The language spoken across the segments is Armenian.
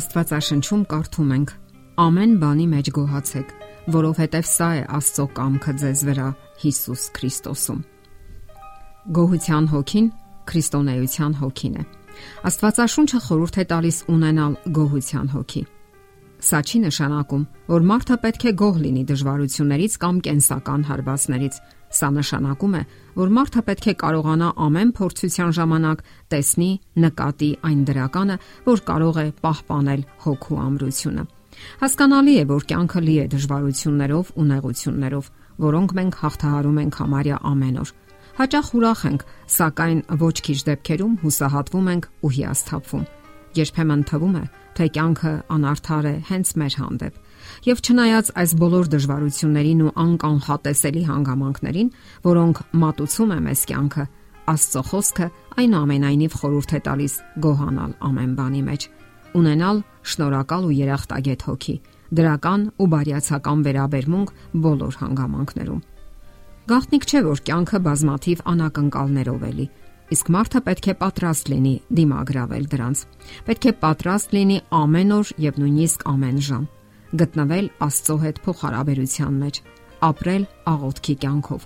Աստվածաշնչում կարդում ենք. Ամեն բանի մեջ գոհացեք, որովհետև սա է Աստծո կամքը ձեզ վրա Հիսուս Քրիստոսում։ Գոհության հոգին քրիստոնեության հոգին է։ Աստվածաշունչը խորհուրդ է տալիս ունենալ գոհության հոգի։ Սա չի նշանակում, որ մարդը պետք է գոհ լինի դժվարություններից կամ կենսական հարվածներից, Սա նշանակում է, որ մարդը պետք է կարողանա ամեն փորձության ժամանակ տեսնի, նկատի այն դրականը, որ կարող է պահպանել հոգու ամրությունը։ Հասկանալի է, որ կյանքը լի է դժվարություններով ու նեղություններով, որոնք մենք հաղթահարում ենք համարյա ամեն օր։ Հաճախ ուրախ ենք, սակայն ոչ քիչ դեպքերում հուսահատվում ենք ու հիասթափվում։ Երբեմն թվում է, թե կյանքը անարդար է հենց մեր հանդեպ Եվ չնայած այս բոլոր դժվարություններին ու անկանխատեսելի հանգամանքներին, որոնք մատուցում է մեզ կյանքը, Աստծո խոսքը այնուամենայնիվ խորհուրդ է տալիս գոհանալ ամեն բանի մեջ, ունենալ շնորհակալ ու երախտագետ հոգի, դրական ու բարյացակամ վերաբերմունք բոլոր հանգամանքներում։ Գաղտնիք չէ, որ կյանքը բազմաթիվ անակնկալներով էլի, իսկ մարդը պետք է պատրաստ լինի դիմագրավել դրանց։ Պետք է պատրաստ լինի ամեն օր եւ նույնիսկ ամեն ժամ գտնվել Աստծո հետ փոխհարաբերության մեջ, ապրել աղոթքի կյանքով։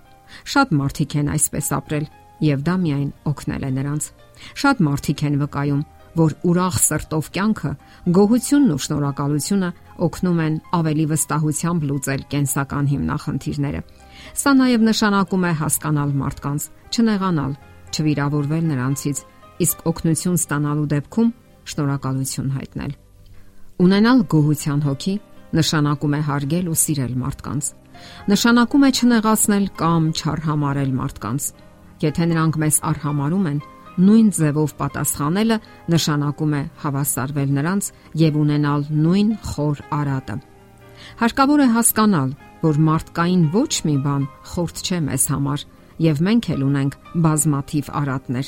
Շատ մարդիկ են այսպես ապրել եւ դա միայն օգնել է նրանց։ Շատ մարդիկ են վկայում, որ ուրախ սրտով կյանքը, գոհությունն ու շնորհակալությունը օգնում են ավելի վստահությամբ լուծել կենսական հիմնախնդիրները։ Սա նաև նշանակում է հասկանալ մարդկանց, չնեղանալ, չվիրավորվել նրանցից, իսկ օգնություն ստանալու դեպքում շնորհակալություն հայտնել։ Ունենալ գոհության հոգի նշանակում է հարգել ու սիրել մարդկանց։ Նշանակում է չնեղացնել կամ չարհամարել մարդկանց։ Եթե նրանք մեզ արհամարում են, նույն ձևով պատասխանելը նշանակում է հավասարվել նրանց եւ ունենալ նույն խոր արատը։ Հարկավոր է հասկանալ, որ մարդկային ոչ մի բան խորտ չէ մեզ համար եւ մենք էլ ունենք բազմաթիվ արատներ,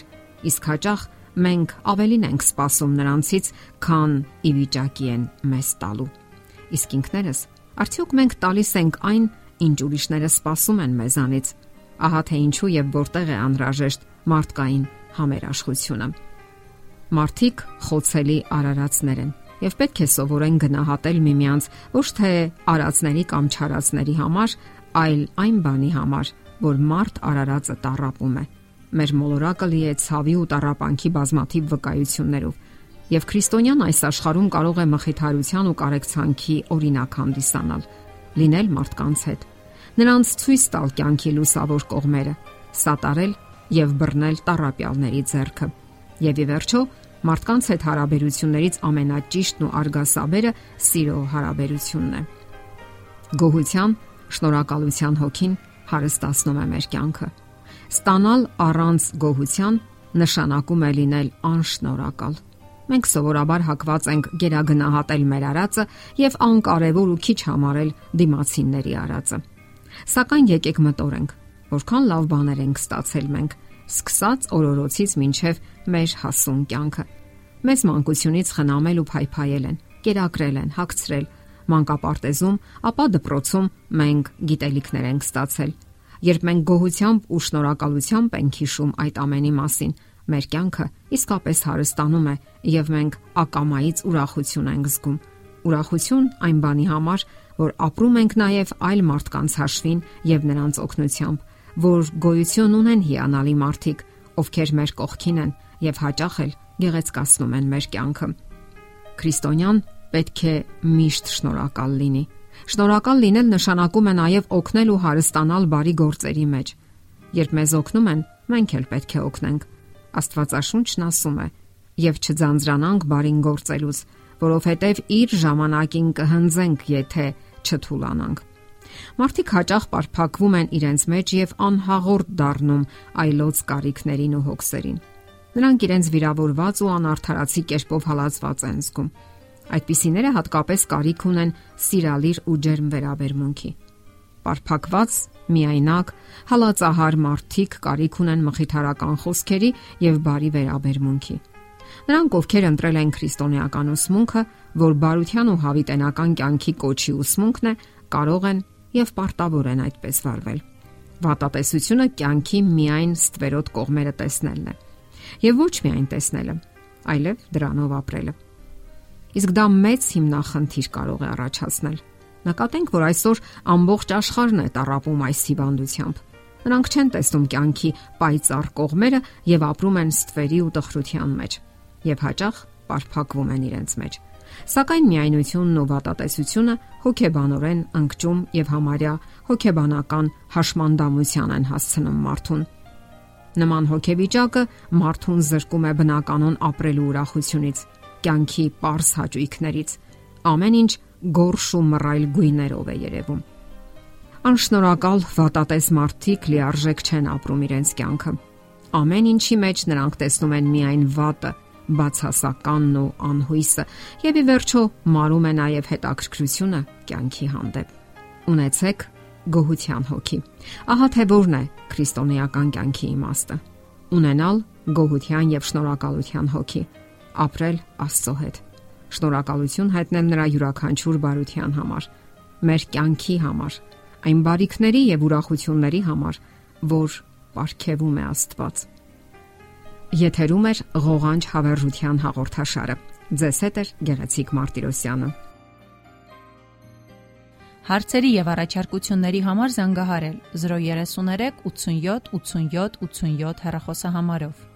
իսկ հաճախ մենք ավելին ենք սпасում նրանցից, քան ի վիճակի են մեզ տալու։ Իսկ ինքներս արդյոք մենք տալիս ենք այն, ինչ ուրիշները սпасում են մեզանից։ Ահա թե ինչու եւ որտեղ է անհրաժեշտ մարդկային համերաշխությունը։ Մարդիկ խոցելի արարածներ են եւ պետք է սովորեն գնահատել միմյանց ոչ թե արածների կամ չարածների համար, այլ այն բանի համար, որ մարդ արարածը տարապում է։ Մեր մոլորակը լի է ցավի ու տարապանքի բազմաթիվ վկայություններով Եվ քրիստոնյան այս աշխարհում կարող է մխիթարության ու կարեկցանքի օրինակ հանդիսանալ, լինել մարդկանց հետ։ Նրանց ցույց տալ կյանքի լուսավոր կողմերը, սատարել եւ բռնել տարապյալների ձեռքը։ Եվ ի վերջո, մարդկանց հետ հարաբերություններից ամենաճիշտն ու արգասաբերը սիրո հարաբերությունն է։ Գոհության, շնորհակալության հոգին հարստացնում է մեր կյանքը։ Ստանալ առանց գոհության նշանակում է լինել անշնորհակալ։ Մենք սովորաբար հակված ենք գերագնահատել մեր արածը եւ անկարևոր ու քիչ համարել դիմացինների արածը։ Սակայն եկեք մտորենք, որքան լավ բաներ ենք ստացել մենք, սկսած օրորոցից մինչև մեր հասուն կյանքը։ Մեզ մանկությունից խնամել ու փայփայել են, կերակրել են, հագցրել, մանկապարտեզում, ապա դպրոցում մենք գիտելիքներ ենք ստացել։ Երբ մենք գոհությամբ ու շնորհակալությամբ ենք հիշում այդ ամենի մասին, մեր կյանքը իսկապես հարստանում է եւ մենք ակամայից ուրախություն ենք զգում։ Ուրախություն այն բանի համար, որ ապրում ենք նաև այլ մարդկանց հաշվին եւ նրանց օգնությամբ, որ գոյություն ունեն հիանալի մարդիկ, ովքեր մեր կողքին են եւ հաճախ էլ գեղեցկացնում են մեր կյանքը։ Քրիստոնյան պետք է միշտ շնորհակալ լինի։ Շնորհակալ լինել նշանակում է նաև օգնել ու հարստանալ բարի գործերի մեջ։ Երբ մեզ օգնում են, մենք էլ պետք է օգնենք։ Աստվածաշունչն ասում է. «Եվ չձանձրանանք բարին գործելուց, որովհետև իր ժամանակին կհնձենք, եթե չթուլանանք»։ Մարդիկ հաճախ պարփակվում են իրենց մեջ եւ անհաղորդ դառնում այլոց կարիքներին ու հոգսերին։ Նրանք իրենց վիրավորված ու անարթարացի կերպով հալածված են զգում։ Այդպիսիները հատկապես կարիք ունեն սիրալիր ու ջերմ վերաբերմունքի։ Պարփակված միայնակ, հալածահար մարդիկ կարիք ունեն մխիթարական խոսքերի եւ բարի վերաբերմունքի։ Նրանք, ովքեր ընտրել են քրիստոնեական ուսմունքը, որ բարության ու հավիտենական կյանքի կոչի ուսմունքն է, կարող են եւ պարտավոր են այդպես վարվել։ Վատատեսությունը կյանքի միայն ստվերոտ կողմերը տեսնելն է։ Եվ ոչ միայն տեսնելը, այլև դրանով ապրելը։ Իսկ դա մեծ հիմնախնդիր կարող է առաջացնել։ Նկատենք, որ այսօր ամբողջ աշխարհն է տարապում այս հիվանդությամբ։ Նրանք չեն տեսնում կյանքի պայծառ կողմերը եւ ապրում են ստվերի ու տխրության մեջ եւ հաճախ բարփակվում են իրենց մեջ։ Սակայն միայնությունն ու վատատեսությունը հոգեբանորեն անկճում եւ համարյա հոգեբանական հաշմանդամության են հասցնում մարդուն։ Նման հոգեվիճակը մարդուն զրկում է բնականon ապրելու ուրախությունից, կյանքի པարս հաճույքներից։ Ամեն ինչ գորշ ու մռայլ գույներով է երևում։ Անշնորհակալ վատատես մարդիկ լիարժեք չեն ապրում իրենց կյանքը։ Ամեն ինչի մեջ նրանք տեսնում են միայն վատը, բացասականն ու անհույսը, եւ ի վերջո մարում է նաեւ հետաքրքրությունը կյանքի հանդեպ։ Ունեցեք գոհության հոգի։ Ահա թե որն է քրիստոնեական կյանքի իմաստը։ Ունենալ գոհության եւ շնորհակալության հոգի, ապրել Աստծո հետ։ Շնորհակալություն հայտնել նրա յուրաքանչյուր բարության համար, մեր կյանքի համար, այն բարիքների եւ ուրախությունների համար, որ ապարգևում է Աստված։ Եթերում է ղողանջ հավերժության հաղորդաշարը։ Ձեզ հետ է Գեղեցիկ Մարտիրոսյանը։ Հարցերի եւ առաջարկությունների համար զանգահարել 033 87 87 87 հեռախոսահամարով։